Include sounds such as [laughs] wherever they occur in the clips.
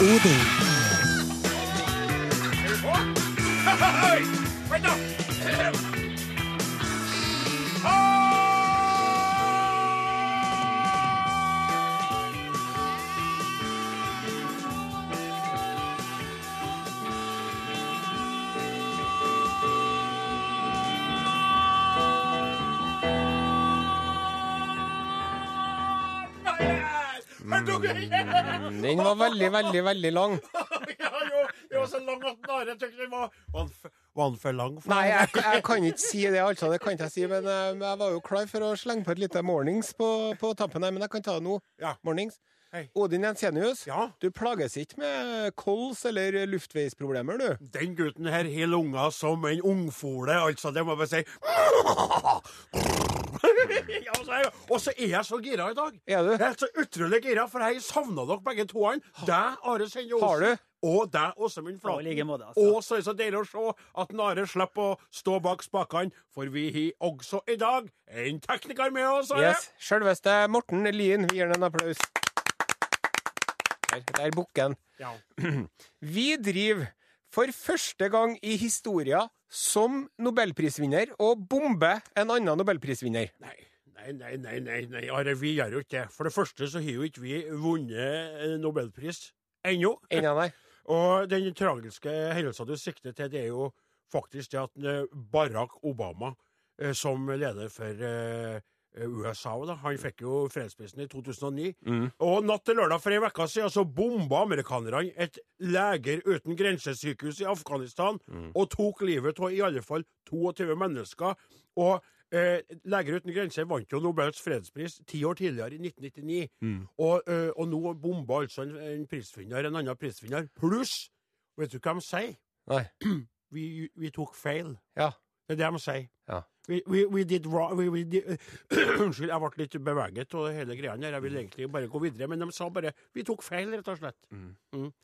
Odin. Vent, da! Den! Den var veldig, veldig, veldig lang. [laughs] Ja, jo, var så lang at Nare syntes den var Var den var den for lang? for Nei, jeg, jeg kan ikke si det, altså. Det kan ikke jeg si. Men eh, jeg var jo klar for å slenge på et lite mornings på, på tampen her. Men jeg kan ta det nå. Ja. Mornings. Hei. Odin Jensenius, Ja. du plages ikke med kols eller luftveisproblemer, du? Den gutten her har lunger som en ungfole, altså. Det må jeg bare si. [laughs] Ja, så jeg- Og så er jeg så gira i dag. Er du? Jeg er så utrolig gira, for jeg savna dere begge to. Deg, Are Sende Har du? Og deg, Åsemund Flaten. like måte, altså. Og så er det så deilig å se at Are slipper å stå bak spakene, for vi har også i dag en tekniker med oss. Yes. Sjølveste Morten Lien. Vi gir ham en applaus. Der, der bukken. Ja. [clears throat] Vi driver for første gang i historia som nobelprisvinner og bomber en annen nobelprisvinner. Nei, nei, nei, nei, nei, nei. Are, vi gjør jo ikke det. For det første så har jo ikke vi vunnet nobelpris ennå. Ennå, nei. [laughs] Og den tragiske hendelsen du sikter til, det er jo faktisk det at eh, Barack Obama, eh, som leder for eh, USA, da, han fikk jo fredsprisen i 2009. Og natt til lørdag for ei uke siden så bomba amerikanerne et Leger uten grensesykehus i Afghanistan og tok livet av i alle fall 22 mennesker. Og eh, Leger uten grenser vant jo Nobels fredspris ti år tidligere, i 1999. Og, eh, og nå bomba altså en, en prisvinner, en annen prisvinner. Pluss, vet du hva de sier? nei. [clears throat] Vi, vi tok feil. Ja. Det er det de sier. Ja. We, we, we did wrong we, did, Unnskyld, jeg ble litt beveget av hele greia her. Jeg ville egentlig bare gå videre, men de sa bare Vi tok feil, rett og slett.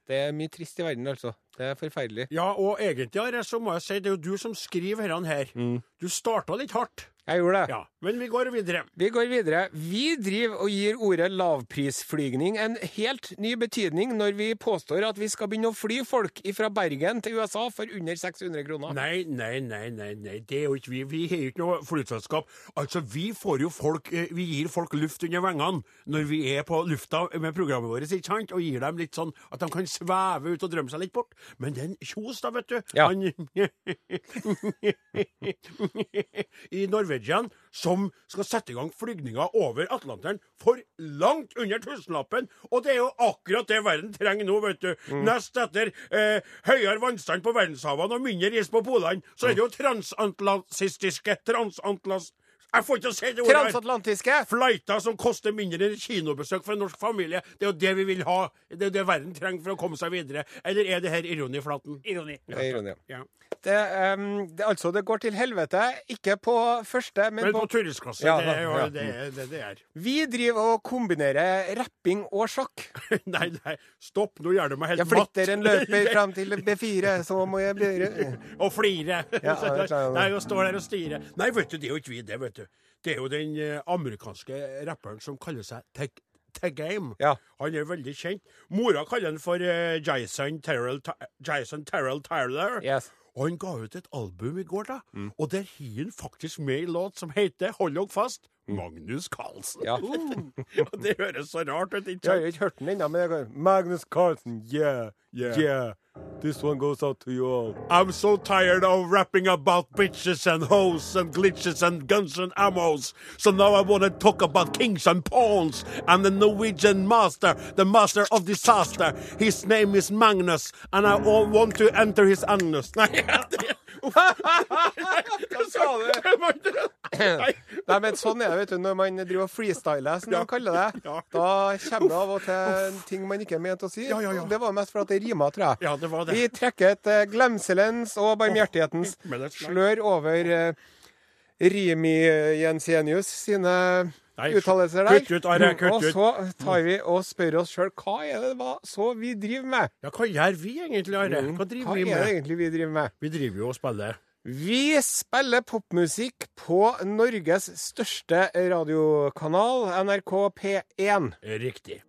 Det er mye trist i verden, altså. Det er forferdelig. Ja, og egentlig, Are, så må jeg si det er jo du som skriver dette her. Du starta litt hardt. Jeg gjorde det. Ja, men vi går videre. Vi går videre. Vi driver og gir ordet lavprisflygning en helt ny betydning når vi påstår at vi skal begynne å fly folk fra Bergen til USA for under 600 kroner. Nei, nei, nei, nei, nei, det er jo ikke vi. Vi er jo ikke noe flyselskap. Altså, vi får jo folk eh, Vi gir folk luft under vengene når vi er på lufta med programmet vårt, ikke sant? Og gir dem litt sånn at de kan sveve ut og drømme seg litt bort. Men den Kjos, da, vet du. Ja. Han [laughs] I Norwegian, som skal sette i gang flygninger over Atlanteren for langt under tusenlappen. Og det er jo akkurat det verden trenger nå, vet du. Nest etter eh, høyere vannstand på verdenshavene og mindre is på polene, så er det jo transatlantiske Transatlas... Jeg får ikke å si det ordet her. Transatlantiske! Flighter som koster mindre enn kinobesøk for en norsk familie. Det er jo det vi vil ha. Det er det verden trenger for å komme seg videre. Eller er det her ironi, Flaten? Ironi. Det er ironi. Ja. Det, um, det, altså, det går til helvete. Ikke på første, men, Men på på turistklasse, Ja, det er jo ja. det det det er. Vi driver og kombinerer rapping og sjakk. [laughs] Nei, nei, stopp, nå gjør du meg helt matt. Jeg flytter en løper [laughs] fram til B4, så må jeg bli [laughs] og flire. Ja, det er klart. Nei, og står der og stirer. Nei, vet du, det er jo ikke vi, det, vet du. Det er jo den eh, amerikanske rapperen som kaller seg Teg Tegame. Ja. Han er veldig kjent. Mora kaller han for eh, Jason Terrell Jason Terrell Tyler. Yes. Og han ga ut et album i går, da. Mm. Og der har han faktisk med en låt som heter, hold dere fast, Magnus Carlsen. Ja. [laughs] Det høres så rart ut, ikke Jeg har ikke hørt den ennå, men jeg kan Magnus Carlsen, yeah, Yeah. yeah. This one goes out to you all. I'm so tired of rapping about bitches and hoes and glitches and guns and ammos. So now I want to talk about kings and pawns and the Norwegian master, the master of disaster. His name is Magnus, and I all want to enter his anus. [laughs] [laughs] Nei, Hva sa du? Nei. Nei, men sånn er det, vet du, når man driver og freestyler, som Ja. de kaller det. Ja. Da kommer det av og til ting man ikke er ment å si. Ja. Det var mest for at det rima, tror jeg. Ja, det var det. Vi trekker et eh, glemselens og barmhjertighetens er slør over uh, Rimi Jensenius sine uttalelser der. kutt ut, Are, kutt ut. og så tar vi og spør oss sjøl hva er det hva så vi driver med? Ja, hva gjør vi egentlig, Are? Hva Hva driver vi er det egentlig vi driver med? Vi driver jo og spiller. Vi spiller popmusikk på Norges største radiokanal, NRK P1. Riktig.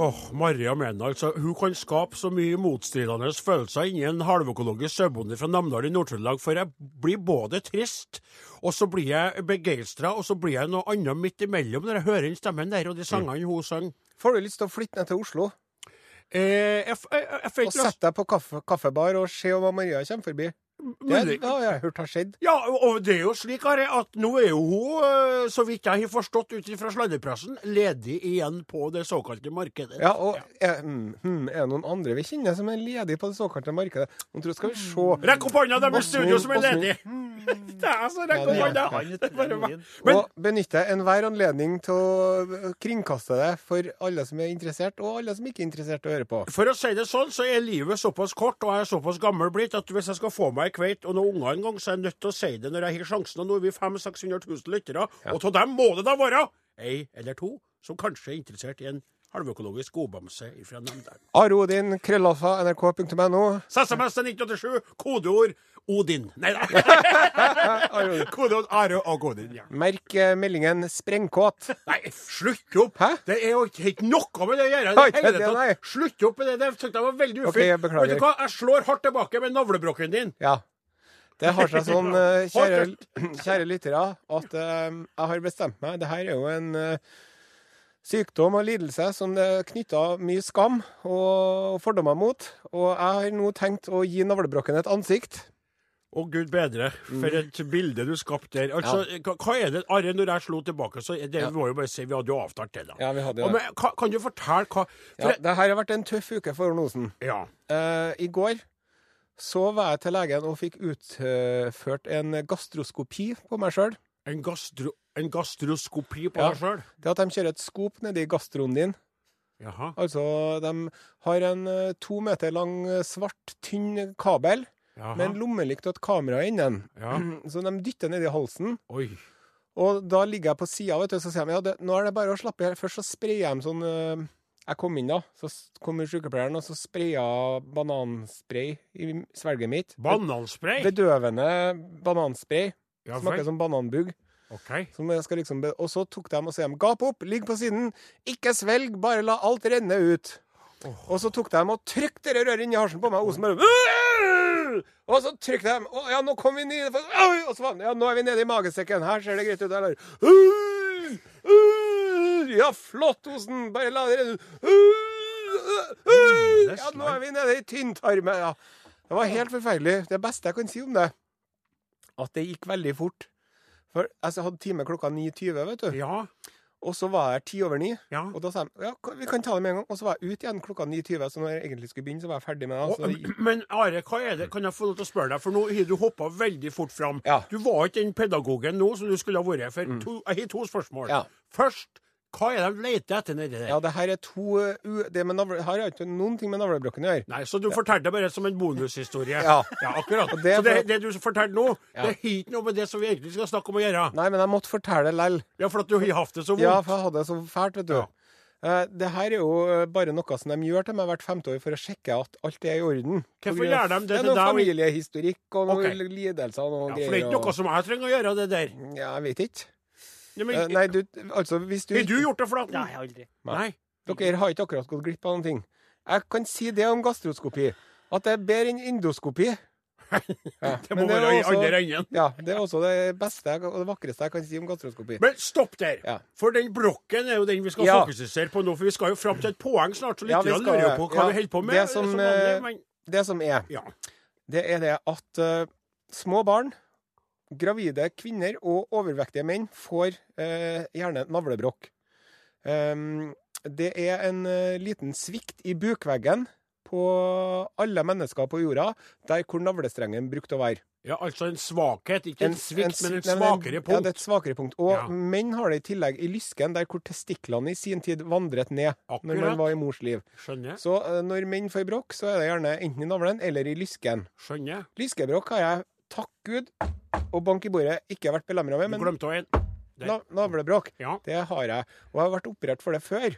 Åh, Maria Mena, altså, hun kan skape så mye motstridende følelser inni en halvøkologisk sauebonde fra Namdal i Nord-Trøndelag, for jeg blir både trist, og så blir jeg begeistra, og så blir jeg noe annet midt imellom når jeg hører den stemmen der og de sangene hun sang. Får du lyst til å flytte ned til Oslo Eh, jeg, jeg, jeg, og sette deg på kaffe, kaffebar og se om Maria kommer forbi? Det, det har jeg hørt har skjedd. Ja, og det er jo slik, Are, at nå er jo hun, øh, så vidt jeg har forstått ut fra sladrepressen, ledig igjen på det såkalte markedet. Ja, og Er, mm, hmm, er det noen andre vi kjenner som er ledige på det såkalte markedet? Nå tror jeg skal vi se Rekk opp hånda, dem i studio som er ledig! ledige! [laughs] Det er altså, rekk opp Ja, hånda! [laughs] Men- Og benytte enhver anledning til å kringkaste det for alle som er interessert, og alle som ikke er interessert å høre på. For å si det sånn, så er livet såpass kort, og jeg er såpass gammel blitt, at hvis jeg skal få meg ei vet, og noen unger en gang, så er jeg nødt til å si det når jeg har sjansen. Og nå er vi 500 600 000 lyttere, og av dem må det da være ei eller to som kanskje er interessert i en halvøkologisk godbamse fra Namdalen. Aro Odin, krøllalfa, nrk.no. SMS til 1987, kodeord Odin. Nei da. [laughs] Kodeord Are og Odin. Ja. Merk eh, meldingen 'sprengkåt'. Nei, slutt opp! Hæ? Det er jo ikke noe med det å gjøre. Har ikke hele det, tatt. nei. Slutt opp med det. Det syntes jeg var veldig Ok, ufint. jeg beklager. Vet du hva? Jeg slår hardt tilbake med navlebrokken din. Ja. Det har seg sånn, eh, [laughs] kjære, [clears throat] kjære lyttere, at eh, jeg har bestemt meg. Det her er jo en eh, sykdom og lidelse som det er knytta mye skam og fordommer mot. Og jeg har nå tenkt å gi navlebrokken et ansikt. Å, gud bedre. For et bilde du skapte der. Altså, hva, hva er det, Are, når jeg slo tilbake, så det Ja. må jo bare si vi hadde jo avtalt det, da. Ja, vi hadde jo det. men, hva, kan du fortelle hva Ja, det her har vært en tøff uke for Arne Osen. ja. Uh, I går så var jeg til legen og fikk utført en gastroskopi på meg sjøl. En, gastro, en gastroskopi på Ja. deg sjøl? Det at de kjører et skop nedi gastroen din. Jaha. Altså, de har en eh, to meter lang, svart, tynn kabel Jaha. med en lommelykt og et kamera innen. Ja. [clears throat] Så de dytter nedi halsen. Oi. Og da ligger jeg på sida, vet du, så sier de ja, det, nå er det bare å slappe av. Først så sprayer de sånn eh, Jeg kom inn, da. Så kommer sykepleieren, og så spraya bananspray i svelget mitt. Bananspray? Bedøvende bananspray. Ja Smaker som bananbugg. OK. Som jeg skal liksom og så tok de og sa gap opp, ligg på siden, ikke svelg, bare la alt renne ut. Og så tok de og trykte det røret inn i halsen på meg, og Osen bare! Og så trykket de Å ja, nå kom vi ned Og så var Ja, nå er vi nede i magesekken. Her ser det greit ut. Eller «Åh! Åh! Ja, flott, Osen. Bare la det. «Åh! Åh! Ja, nå er vi nede i tynntarmen. Ja. Det var helt forferdelig. Det beste jeg kan si om det, at det gikk veldig fort. For altså, jeg hadde time klokka 9.20, vet du. Ja. Og så var jeg ti over ni. Ja. Og da sa de ja, vi kan ta det med en gang. Og så var jeg ute igjen klokka 9.20, så når jeg egentlig skulle begynne, så var jeg ferdig med det. Og, Så, men Are, hva er det? kan jeg få lov til å spørre deg, for nå har du hoppa veldig fort fram. Ja. Mm. Du var ikke den pedagogen nå som du skulle ha vært. For to, jeg har to spørsmål. Først, hva er det de leter etter nedi der? ja, det her er to uh. Det med navle, har ikke noen ting med navlebrokken å gjøre. Nei, Så du fortalte det bare som en bonushistorie? Ja. ja, akkurat. Det er så det, det du fortalte nå, Ja. det har ikke noe med det som vi egentlig skal snakke om å gjøre? Nei, men jeg måtte fortelle det lell. Ja, for at du har hatt det så vondt? Ja, for jeg hadde det så fælt, vet du. Ja. Uh, det her er jo eh, bare noe som de gjør til meg hvert femte år for å sjekke at alt er i orden. Hvorfor gjør de det Det til er noe familiehistorikk og noen okay. lidelser og noen Ja, for det er ikke noe som jeg trenger å gjøre, det der. Ja, jeg vet ikke. Ja, men, Eh, nei, du, altså, hvis du har du gjort det, Flaten? Nei, aldri. Nei. Dere har ikke akkurat gått glipp av noen ting. Jeg kan si det om gastroskopi, at det er bedre enn endoskopi. [laughs] Ja, Det men må være i også- andre enden. Ja, det er også det beste jeg- og det vakreste jeg kan si om gastroskopi. Men stopp der! Ja. For den blokken er jo den vi skal Ja. fokusere på nå. For vi skal jo fram til et poeng snart, så Ja, vi lytterne skal lurer jo det. på hva Ja, vi holder på med. det som, vanlig, eh, men, Det som er, ja. det er det at eh, små barn, gravide kvinner og overvektige menn får eh, gjerne navlebrokk. Um, det er en eh, liten svikt i bukveggen på alle mennesker på jorda, der hvor navlestrengen brukte å være. ja, altså en svakhet. Ikke en, svikt, men en men et svakere Ja, det er et svakere punkt. Og Ja. menn har det i tillegg i lysken, der hvor testiklene i sin tid vandret ned når man var i mors liv. Skjønner. Så eh, når menn får brokk, så er det gjerne enten i navlen eller i lysken. Skjønner. Lyskebrokk har jeg, takk Gud, og bank i bordet, ikke har vært belemra med, Du men glemte å en. Der. na navlebrokk, Ja. det har jeg. Og jeg har vært operert for det før.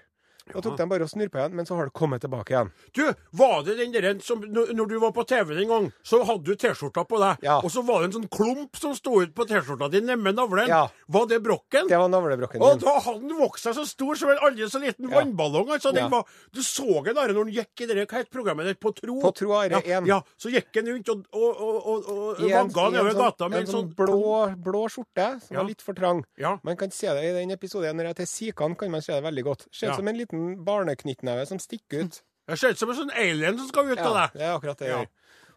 Da tok dem bare og snurpa igjen, men så har det kommet tilbake igjen. Du, var det den der som når du var på TV den gang, så hadde du T-skjorta på deg, Ja. og så var det en sånn klump som sto ut på T-skjorta di nemme navlen. Ja. Var det brokken? Det var navlebrokken Og da hadde den vokst seg så stor som en aldri så liten Ja. vannballong. altså. Den var, du så den der når den gikk i det, hva het programmet der? På Tro? På Tro Are ja, 1. Ja, så gikk den rundt og, og, og, og, og en, vagga nedover sånn, gata med en sånn blå, blå skjorte som Ja. var litt for trang. Ja. Man kan se det i den episoden når jeg er til Sikan, kan man se det veldig godt. Ser ut Ja. som en liten barneknyttneve som stikker ut. Det ser ut som en sånn alien som skal ut av Ja, deg. det er akkurat det jeg Ja. gjør.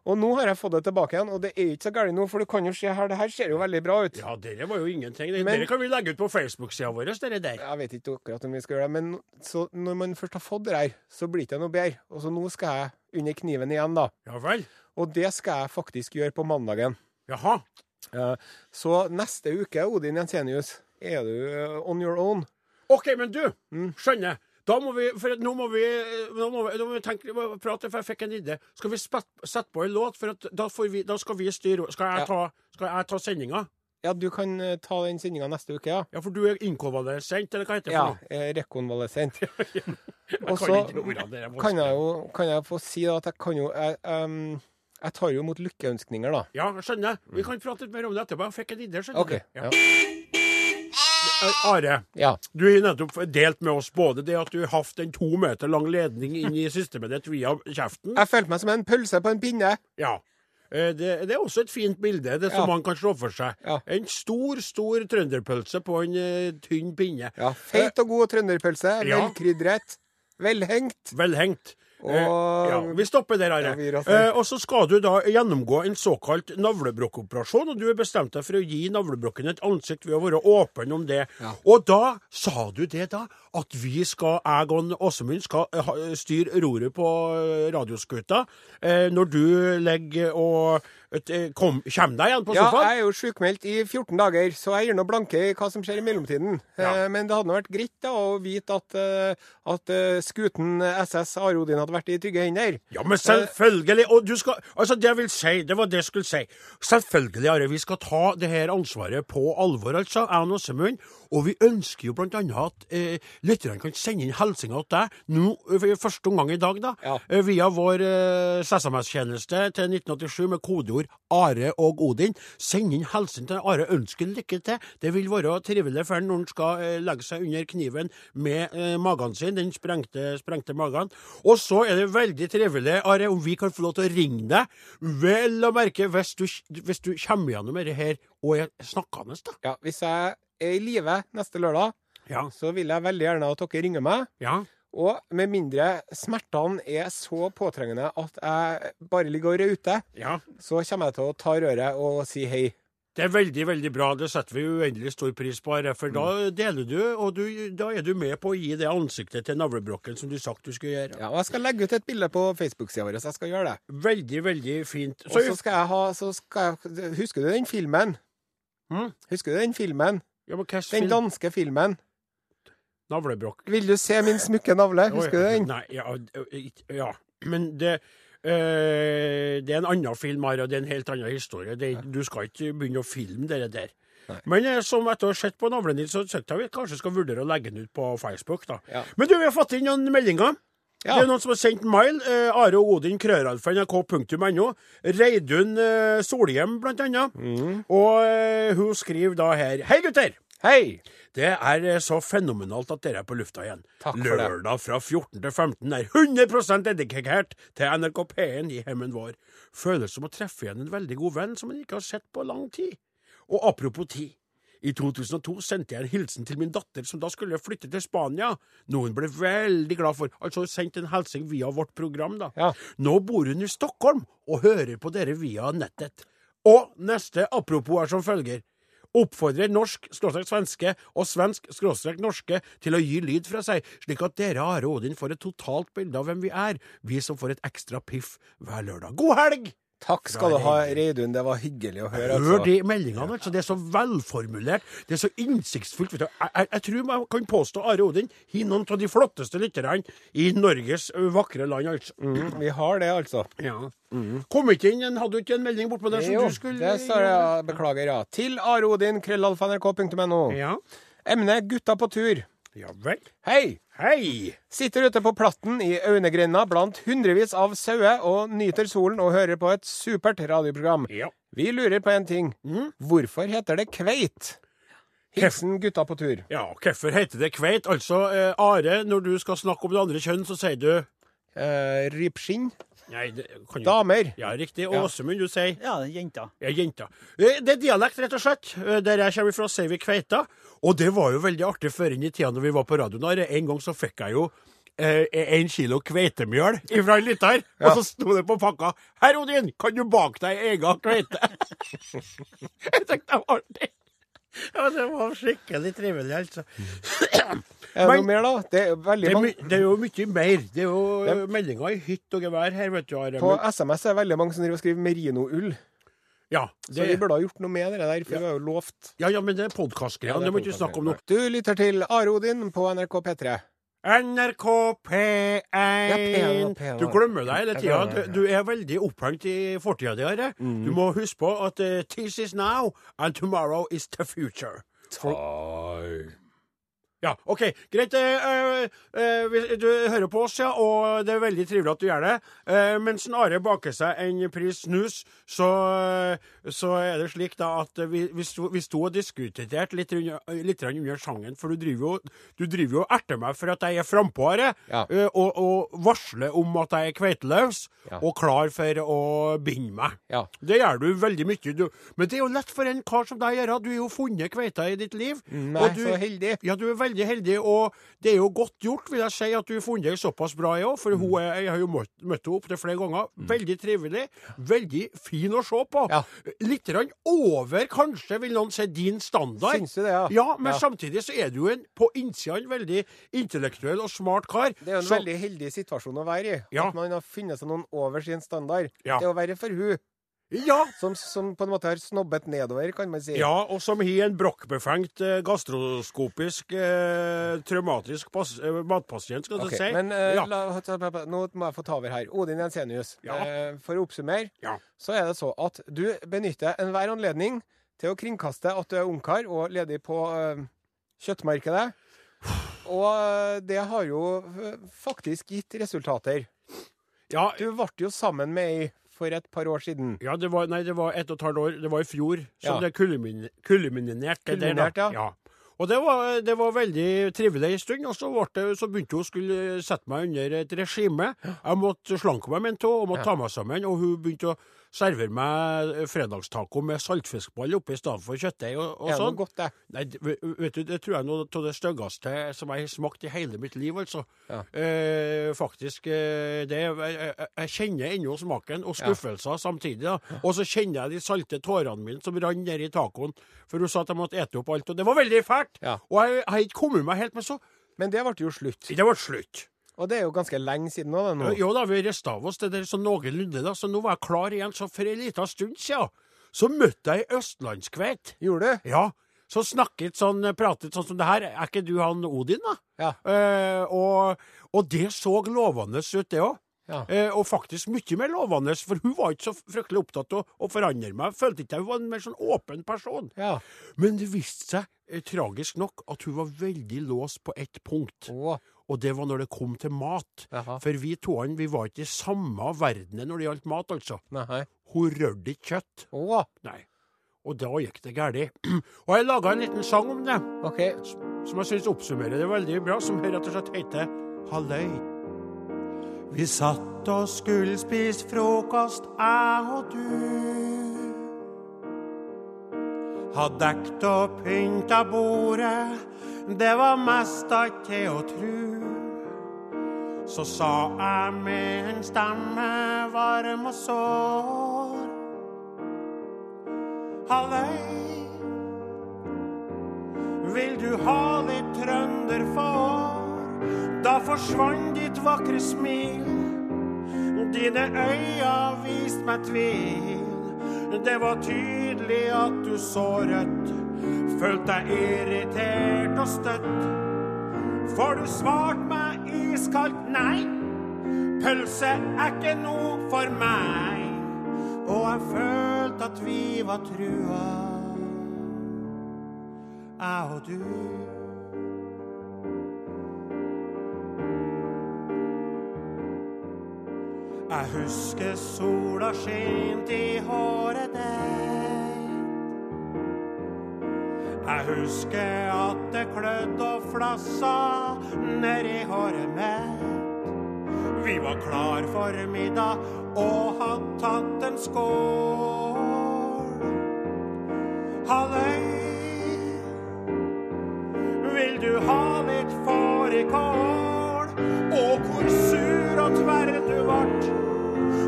Og nå har jeg fått det tilbake igjen, og det er ikke så galt nå, for du kan jo se her, det her ser jo veldig bra ut. Ja, dere var jo ingenting. Det, Men- dere kan vi legge ut på Facebook-sida vår, dere der. Jeg vet ikke akkurat om vi skal gjøre det, men så når man først har fått det her, så blir det ikke noe bedre. Og så nå skal jeg under kniven igjen, da. Ja vel. Og det skal jeg faktisk gjøre på mandagen. Jaha. Så neste uke, Odin Jensenius, er du eh, on your own. OK, men du, Mm. skjønner. Da må vi, for nå må vi, nå må vi, nå må vi tenke, må prate, for jeg fikk en idé. Skal vi sette på en låt, for da, får vi, da skal vi styre Skal jeg ta, skal jeg ta sendinga? Ja, du kan eh, ta den sendinga neste uke, ja. Ja, for du er inkonvalesent, eller hva heter det Ja, eh, rekonvalesent. [laughs] Og så kan jeg jo kan jeg få si at jeg kan jo Jeg, um, jeg tar jo imot lykkeønskninger, da. Ja, skjønner. Vi kan prate litt mer om det etterpå. Jeg fikk en idé, skjønner OK. du. Ja. Eh, Are, ja. du har nettopp delt med oss både det at du har hatt en to meter lang ledning inn i systemet ditt via kjeften. Jeg følte meg som en pølse på en pinne. Ja. Eh, Det, det er også et fint bilde, det som Ja. man kan slå for seg. Ja. En stor, stor trønderpølse på en uh, tynn pinne. Ja, Feit og god trønderpølse. Velkrydret. Velhengt. Velhengt. Og Eh, ja, vi stopper der, Are. Ja, eh, og så skal du da gjennomgå en såkalt navlebrokkoperasjon, og du har bestemt deg for å gi navlebrokken et ansikt ved å være åpen om det. Ja. Og da sa du det, da, at vi skal, jeg og Åsemund skal eh, styre roret på radioskuta eh, når du legger og eh, kom, kommer deg igjen på sofaen? Ja, jeg er jo sjukmeldt i 14 dager, så jeg gir nå blanke i hva som skjer i mellomtiden. Ja. Eh, Men det hadde nå vært greit da å vite at, eh, at skuten SS Arodin hadde vært i trygge hender. Ja, men selvfølgelig. Og du skal Altså, det jeg vil si, det var det jeg skulle si. Selvfølgelig, Are, vi skal ta det her ansvaret på alvor, altså, jeg og Åsemund. Og vi ønsker jo annet at eh, lytterne kan sende inn hilsener til deg nå eh, i første omgang i dag, da. Ja. eh, Via vår eh, SMS-tjeneste til 1987 med kodeord Are og Odin. Send inn hilsen til Are. Ønsker lykke til. Det vil være trivelig for ham når han skal eh, legge seg under kniven med eh, magen sin, den sprengte, sprengte magen. Og så er det veldig trivelig, Are, om vi kan få lov til å ringe deg. Vel å merke hvis du, hvis du kommer gjennom dette her og er snakkende, da. Ja, Hvis jeg er i live neste lørdag, Ja. så vil jeg veldig gjerne at dere ringer meg. Ja. Og med mindre smertene er så påtrengende at jeg bare ligger og rauter, ja. så kommer jeg til å ta røret og si hei. Det er veldig, veldig bra. Det setter vi uendelig stor pris på, for da deler du, og du, da er du med på å gi det ansiktet til navlebrokken som du sagt du skulle gjøre. Ja, og Jeg skal legge ut et bilde på Facebook-sida vår, så jeg skal gjøre det. Veldig, veldig fint. Og så skal jeg ha så skal jeg, Husker du den filmen? Mm? Husker du den filmen? Ja, men Den film? danske filmen. Navlebrokk. Vil du se min smukke navle? Husker du den? Nei, ja, ja. men det øh, Det er en annen film her, og det er en helt annen historie. Det, du skal ikke begynne å filme det der. Nei. Men eh, som etter å ha sett på navlen din, så syns jeg vi kanskje skal vurdere å legge den ut på Facebook. da. Ja. Men du, vi har fått inn noen meldinger. Ja. Det er noen som har sendt mail. Eh, Are og Odin, krøralfa, nrk.no. Reidun eh, Solhjem, blant annet. Mm. Og eh, hun skriver da her Hei, gutter! Hei! Det er eh, så fenomenalt at dere er på lufta igjen. Takk for det. Lørdag fra 14 til 15 er 100% dedikert til NRK P1 i hjemmen vår. Føles som å treffe igjen en veldig god venn som en ikke har sett på lang tid. Og apropos tid. I 2002 sendte jeg en hilsen til min datter, som da skulle flytte til Spania. Noe hun ble veldig glad for. Altså sendt en hilsen via vårt program, da. Ja. Nå bor hun i Stockholm og hører på dere via nettet. Og neste apropos er som følger. Oppfordrer norsk skråstrek svenske og svensk skråstrek norske til å gi lyd fra seg, slik at dere, Are og Odin, får et totalt bilde av hvem vi er, vi som får et ekstra piff hver lørdag. God helg! Takk skal du ha, Reidun. Det var hyggelig å høre. Hør Altså. de meldingene, altså. Det er så velformulert. Det er så innsiktsfullt. Jeg, jeg, jeg tror man kan påstå Are Odin har noen av de flotteste lytterne i Norges vakre land, altså. Mm, vi har det, altså. Ja. Kom ikke inn Hadde du ikke en melding bortpå der som Jo, du skulle det sa jeg. Beklager, ja. Til arodin, krøllalfa.nrk.no. Ja. Emne gutta på tur. ja vel. Hei! Hei! Sitter ute på platten i Aunegrenda blant hundrevis av sauer og nyter solen og hører på et supert radioprogram. Ja. Vi lurer på en ting. Mm. Hvorfor heter det kveit? Hilsen gutta på tur. Ja, hvorfor heter det kveit? Altså, eh, Are, når du skal snakke om det andre kjønn, så sier du Eh, rypskinn. Nei, det kan jo Damer. Ja, riktig. Og Ja. Åsemund, du sier Ja, jenta. Ja, jenta. Eh, Det er dialekt, rett og slett. Eh, Der jeg kommer fra, sier vi kveita. Og det var jo veldig artig før inn i tida når vi var på radioen. her. En gang så fikk jeg jo eh, en kilo kveitemjøl fra en lytter, Ja. og så sto det på pakka 'Herr Odin, kan du bake deg egen kveite?' [laughs] jeg tenkte det var artig. [laughs] Ja, det var skikkelig trivelig, altså. Er det noe mer, da? Det er veldig Det er, det er jo mye mer. Det er jo Ja. eh, meldinger i hytt og gevær her, vet du. Are. På SMS er det veldig mange som driver og skriver merinoull. ja, Så vi burde ha gjort noe med det der, for vi har jo lovt. ja, ja, men det er podkastgreier. det må ikke snakke om nå. Du lytter til Are Odin på NRK P3. NRK P1 P1, P1. Du glemmer deg hele tida. Du, du er veldig opphengt i fortida di. Are. Du må huske på at uh, this is now, and tomorrow is the future. Ja, OK. Greit. eh, eh, du hører på oss, ja, og det er veldig trivelig at du gjør det. Eh, mens Are baker seg en pris snus, så, så er det slik da at vi, vi, sto, vi sto og diskuterte litt, under, litt under sangen, for du driver jo du driver jo og erter meg for at jeg er frampå, Are, Ja. og, og varsler om at jeg er kveiteløs Ja. og klar for å binde meg. Ja. Det gjør du veldig mye. Du. Men det er jo lett for en kar som deg å gjøre. Du har jo funnet kveita i ditt liv. Nei, og du, så heldig. ja, du er veldig heldig, og det er jo godt gjort, vil jeg si, at du har funnet ei såpass bra ei òg. For Mm. hun er, jeg har jo møtt, møtt henne opptil flere ganger. Veldig trivelig. Veldig fin å se på. Ja. Litt over, kanskje, vil noen si, din standard. Syns du det, ja? Ja, men Ja. samtidig så er du en på innsida en veldig intellektuell og smart kar. Det er jo en Så- veldig heldig situasjon å være i. At man har funnet seg noen over sin standard. Det å være for hun Ja, som, som på en måte har snobbet nedover, kan man si. Ja, og som har en brokkbefengt eh, gastroskopisk eh, traumatisk pas eh, matpasient, skal du Ok, si. Men eh, ja. la, nå må jeg få ta over her. Odin Jensenius, Ja. eh, for å oppsummere, Ja. så er det så at du benytter enhver anledning til å kringkaste at du er ungkar og ledig på kjøttmarkedet. Og det har jo faktisk gitt resultater. ja, Du ble jo sammen med ei for et par år siden. ja, det var, nei, det var ett og et halvt år. Det var i fjor som Ja. det kulmin, kulminerte. Kulminert, ja. Og det var, det var veldig trivelig en stund. Og så, det, så begynte hun å skulle sette meg under et regime. Jeg måtte slanke meg, med en tå og måtte Ja. ta meg sammen. Og hun begynte å servere meg fredagstaco med saltfiskball oppi i stedet for kjøttdeig og, og Er det sånn. noe godt, det? Nei, vet du, det tror jeg er noe av det styggeste som jeg har smakt i hele mitt liv, altså. Ja. Eh, faktisk. Eh, det, jeg, jeg, kjenner ennå smaken, og skuffelser samtidig. da. Og så kjenner jeg de salte tårene mine som rant ned i tacoen, for hun sa at jeg måtte ete opp alt. Og det var veldig fælt! Ja. Og jeg jeg har ikke kommet meg helt med så Men det ble jo slutt. Det ble slutt. Og det er jo ganske lenge siden nå, det nå. Jo da, vi rista av oss det der sånn noenlunde, da, så nå var jeg klar igjen. Så for en liten stund siden så møtte jeg ei østlandskveit. Gjorde du? Ja, så snakket sånn, pratet sånn som det her. Er ikke du han Odin, da? Ja. Eh, og, og det så lovende ut, det òg. Ja. Eh, og faktisk mye mer lovende, for hun var ikke så fryktelig opptatt av å forandre meg. Følte ikke hun var en mer sånn åpen person. Ja. Men det viste seg, eh, tragisk nok, at hun var veldig låst på ett punkt. Å, Og det var når det kom til mat. Aha. For vi to vi var ikke i samme verden når det gjaldt mat, altså. Nei. Hun rørte ikke kjøtt. Oh. Nei. Og da gikk det galt. [clears throat] Og jeg laga en liten sang om det okay. som jeg syns oppsummerer det veldig bra, som rett og slett heter Halløy. Vi satt og skulle spise frokost, jeg og du. Hadde dekt og pynta bordet, det var mest ikke til å tru. Så sa jeg med en stemme varm og sår. Halløy. Vil du ha litt trønderfår? Da forsvant ditt vakre smil. Dine øyne viste meg tvil. Det var tydelig pinlig at du så rødt. Følte deg irritert og støtt. For du svart meg iskaldt nei. Pølse er ikke noe for meg. Og jeg følte at vi var trua, jeg og du. Jeg husker sola skinte i håret der. Husker at det klødde og flassa nedi håret mitt. Vi var klar for middag og hadde tatt en skål. Halløy, vil du ha litt fårikål? Og hvor sur og tverr du vart.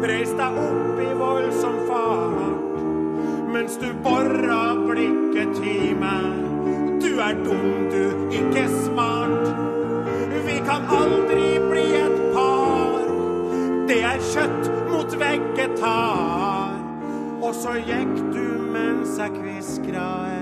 Reis deg opp i voldsom fart mens du borra blikket til meg. Du er dum, du, ikke smart. Vi kan aldri bli et par. Det er kjøtt mot vegetar. Og så gikk du mens jeg kviskra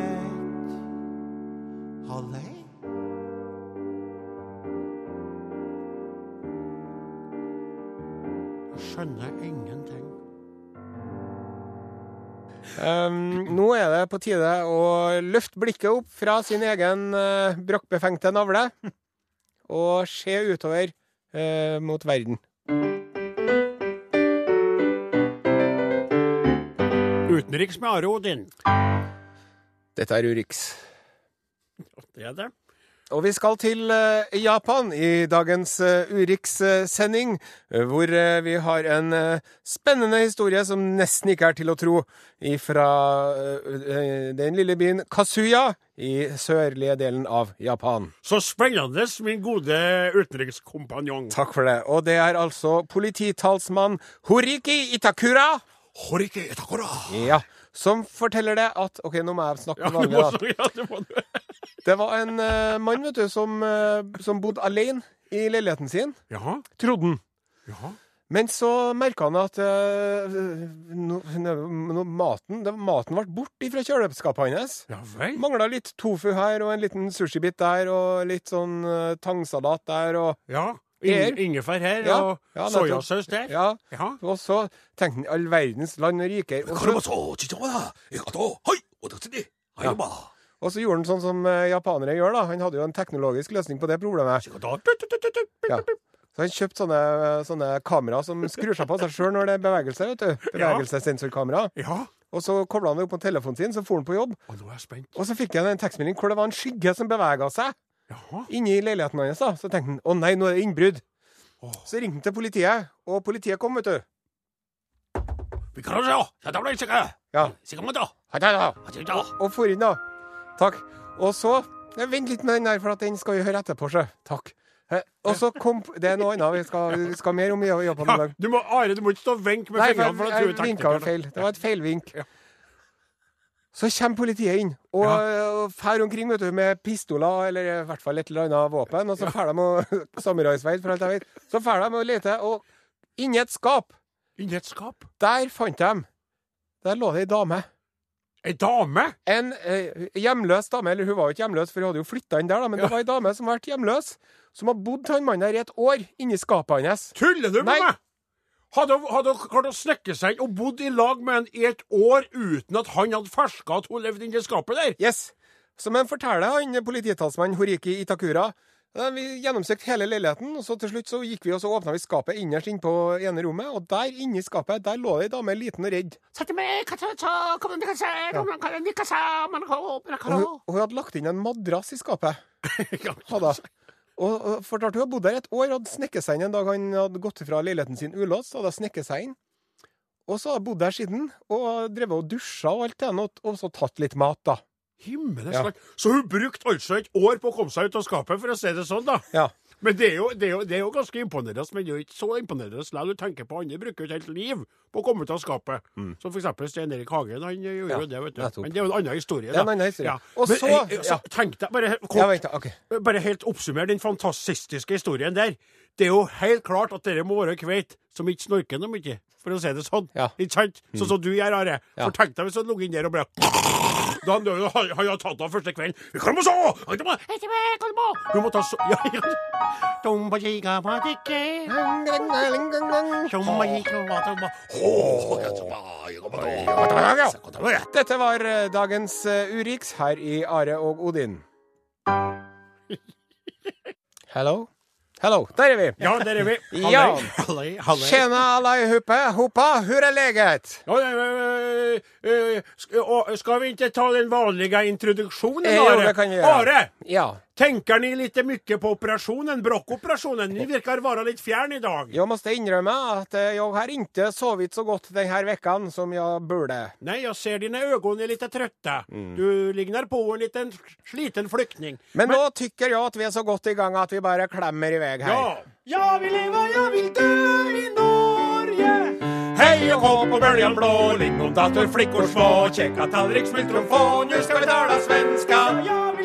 på tide å løfte blikket opp fra sin egen uh, brokkbefengte navle og se utover eh, mot verden. Utenriks med Are Odin. Dette er Urix. Det er det. Og vi skal til eh, Japan i dagens uh, Urix-sending, eh, hvor eh, vi har en eh, spennende historie som nesten ikke er til å tro, fra den lille byen Kasuya i sørlige delen av Japan. Så spennende, min gode utenrikskompanjong. Takk for det. Og det er altså polititalsmann Horiki Itakura Horiki Itakura. ja, som forteller det at OK, nå må jeg snakke Ja, vanlig, da. [laughs] ja, det må du. Det var en uh, mann, vet du, som, uh, som bodde alene i leiligheten sin. Jaha. Trodde han. Jaha. Men så merka han at uh, no, no, maten, det, maten ble borte fra kjøleskapet hans. Ja. Mangla litt tofu her, og en liten sushibit der, og litt sånn tangsalat der, og Ja. In ingefær her, Ja, og ja, soyasaus der. Ja. Ja. Og så tenkte han all verdens land og riker. Og så, Ja. Og så gjorde han sånn som eh, japanere gjør, da. Han hadde jo en teknologisk løsning på det problemet. Ja. Så han kjøpte sånne, sånne kamera som skrur seg på seg sjøl når det er bevegelse. vet du. Bevegelsessensorkamera. Ja. Og så kobla han det opp på telefonen sin, så for han på jobb. Og nå er jeg spent. Og så fikk han en tekstmelding hvor det var en skygge som bevega seg Jaha. inni leiligheten hans. da. Så tenkte han å nei, nå er det innbrudd. Oh. Så ringte han til politiet, og politiet kom, vet du. Ja. Og for inn, da. Takk. Og så Nei, Vent litt med den der, for at den skal vi høre etterpå. sjø. Takk. Eh, Og så kom Det er noe annet vi skal, vi skal mer om i Japan i Ja, du må, Are, du må ikke stå og vinke med Nei, fingrene. for da tror jeg, vinka feil. Det var et feilvink. Ja. Så kommer politiet inn og, og fer omkring vet du, med pistoler, eller i hvert fall et eller annet våpen. Og så fer de og [laughs] samuraisverd, for alt jeg vet. Så fer de og leter, og inni et skap, Inni et skap. der fant de Der lå det ei dame. Ei dame? En eh, hjemløs dame, eller hun var jo ikke hjemløs, for hun hadde jo flytta inn der, da, men Ja. det var ei dame som har vært hjemløs, som har bodd til han mannen der i et år, inni skapet hans. Tuller du med Nei. meg? Hadde hun hadde hun klart å snekke seg inn og bodd i lag med han i et år uten at han hadde ferska at hun levde inni skapet der? Yes. Som han forteller, han polititalsmann Horiki Itakura. Da Vi gjennomsøkte hele leiligheten, og så til slutt så gikk vi og så åpna vi skapet innerst inn på ene rommet, og der inni skapet der lå det ei dame liten og redd. Og hun, hun hadde lagt inn en madrass i skapet. [laughs] Hadde. Og, og fortalte hun hadde bodd der et år, hadde snekket seg inn en dag han hadde gått fra leiligheten sin ulåst, hadde snekket seg inn. Og så hadde hun bodd der siden, og drevet og dusja og alt det, og så tatt litt mat, da. Himmelens Ja. Så hun brukte altså et år på å komme seg ut av skapet, for å si det sånn, da. Ja. Men det er jo, det er jo, det er jo ganske imponerende, men det er jo ikke så imponerende likevel. Du tenker på andre bruker jo et helt liv på å komme ut av skapet. Som for eksempel Stein Erik Hagen. Han gjorde Ja, jo det, vet du. nettopp. Men det er jo en annen historie, da. en annen historie. Ja. Og Men, så- eh, så Tenk deg, bare helt Ja, kort, vent, da. Bare helt oppsummer den fantastiske historien der. Det er jo helt klart at dere må være kveit som ikke snorker noe mye, for å si det sånn. Ja. Ikke sant? Sånn som du gjør, Are. Ja. For tenk deg hvis han lå inn der og bare da han, døde, han, han hadde tatt av første kvelden. Kan du så? Kan du må- ta så... Ja, ja. Jeg jeg Dette var eh, dagens eh, Urix her i Are og Odin. Hello? Hello, der er vi. Ja, der er vi. Ja. Halløy, halløy. Tjena allihopa, hoppa, hur er leget? Ja, sk- och vi ikke ta den vanlige introduksjonen, Eh, jo, det kan vi gjøre. Are! Ja, Tänker ni litt mye på operasjonen, brokkoperasjonen? Ni verkar være litt fjern i dag. måste måtte innrømme at jeg har ikke sovet så godt denne här veckan som jeg burde. Nei, jeg ser dine øyne er litt trøtte. Mm. Du ligner på en liten sliten flyktning. Men, nå tykker jeg at vi er så godt i gang at vi bare klemmer i vei her. Ja! Jeg vil leve, jeg vil dø i Norge. Hei og hå på bøljan blå, lingondatter, flickor små, kjekka tallrik, smultron, nu skal vi tala svenska. Ja, vill leva,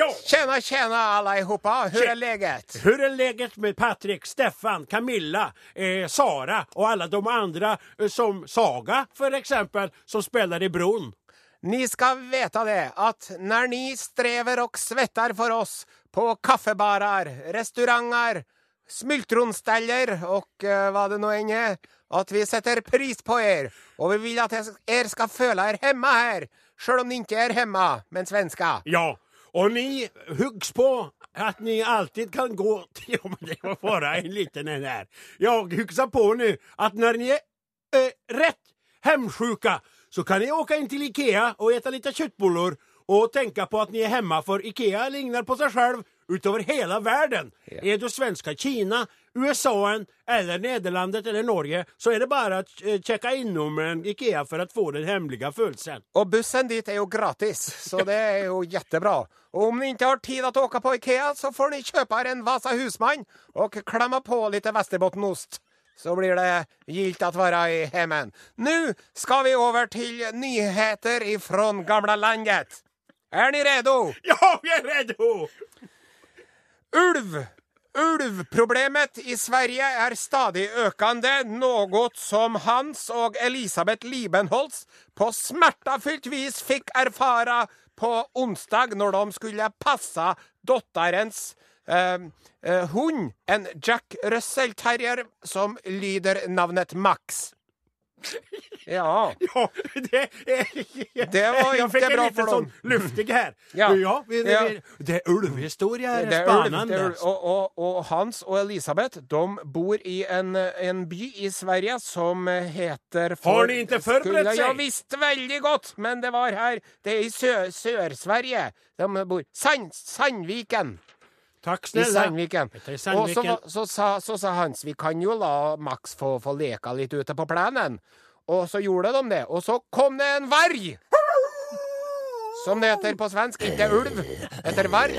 Ja. Tjena, tjena allihopa, hur Tje- är läget? Hur är läget med Patrik, Stefan, Camilla, eh, Sara och alla de andra eh, som Saga för exempel, som spelar i Bron? Ni ska veta det att när ni sträver och svettar för oss på kaffebarer, restauranger, smultronställer och eh, vad det nu än är, att vi sätter pris på er och vi vill att er ska føle er hemma här, själv om ni inte är hemma, men svenska. Ja, och ni huggs på at ni alltid kan gå [laughs] til Ja, men det var bare en liten en her. Jag hugsar på nu at når ni er eh, rett hemsjuka så kan ni åka inn til Ikea og äta litt kjøttboller og tenke på at ni er hjemme, for Ikea ligner på seg selv utover hele verden. Ja. Er du svenska Kina, USA eller Nederlandet eller Norge så er det bare å sjekke innom en Ikea for å få den hemmelige følelsen. Og bussen dit er jo gratis, så det er jo kjempebra. Og om ni ikke har tid å åke på Ikea så får ni kjøpe her en Vasa Husmann og klemme på litt västerbottenost. Så blir det gilt å være i hemmen. Nå skal vi over til nyheter ifrån gamla landet. Er ni redo? Ja, vi er redo! Ulv! Ulvproblemet i Sverige er stadig økende, noe som Hans og Elisabeth Liebenholz på smertefullt vis fikk erfare på onsdag når de skulle passe dotterens eh, eh, hund, en Jack Russell Terrier som lyder navnet Max. Ja. [laughs] Ja, det, [laughs] Det var ikke inte bra for dem. Sånn dem. luftig her. Ja. Ja, vi, Ja. Vi, det er ulvehistorie her. Det det är ulv. og, og, och Hans og Elisabeth de bor i en, en by i Sverige som heter Har de ikke forberedt seg? Ja visst, visste godt, gott, men det var her. Det er i Sør-Sverige. De bor Sand, Sandviken. Tack I snälla. Sandviken. Og så, så, så, så sa Hans vi kan jo la Max få, få leka litt ute på planen. Och så gjorde de det. Og så kom det en varg! Som det heter på svensk, Ikke ulv. Etter varg.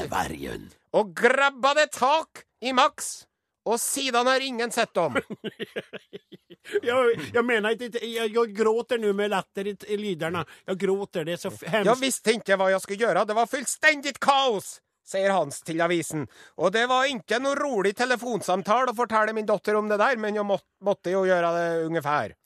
Og grabba det tak i Max. Og siden har ingen sett dem. [laughs] jeg, jeg mener ikke Jeg, jeg gråter nå med latter i, i lyderne. Jeg gråter, det er så hemskt. Jeg visste ikke hva jeg skulle gjøre. Det var fullstendig kaos, sier Hans til avisen. Og det var ikke noe rolig telefonsamtal å fortelle min dotter om det der, men jeg måtte, måtte jo gjøre det ungefär.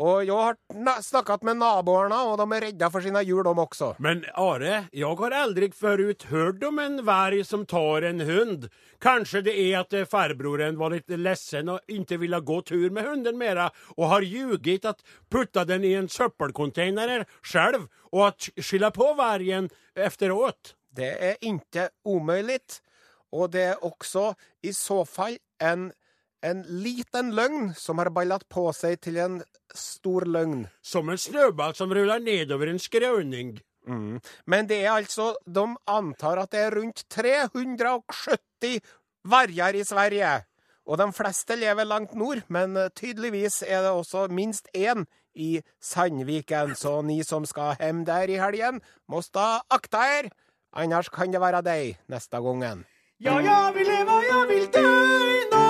Och jeg har snakket med naboene, og de er redda for sine hjul, de også. Men Are, jeg har aldri forut hørt om en varg som tar en hund. Kanskje det er att eh, farbroren var litt ledsen og ikke ville gå tur med hunden mer, og har ljuget at putta den i en søppelcontainer selv, og at skylda på vargen efteråt. Det er ikke umulig, og det er også i så fall en, en liten løgn som har ballat på seg til en stor løgn. Som en snøball som ruller nedover en en Mm. Men det er altså de antar at det er rundt 370 varger i Sverige. Og de fleste lever langt nord, men tydeligvis er det også minst en i Sandviken. Så ni som skal hjem der i helgen må da akta her. annars kan det være deg neste gangen. Ja, jeg vil leve, jeg vil dø i Norge!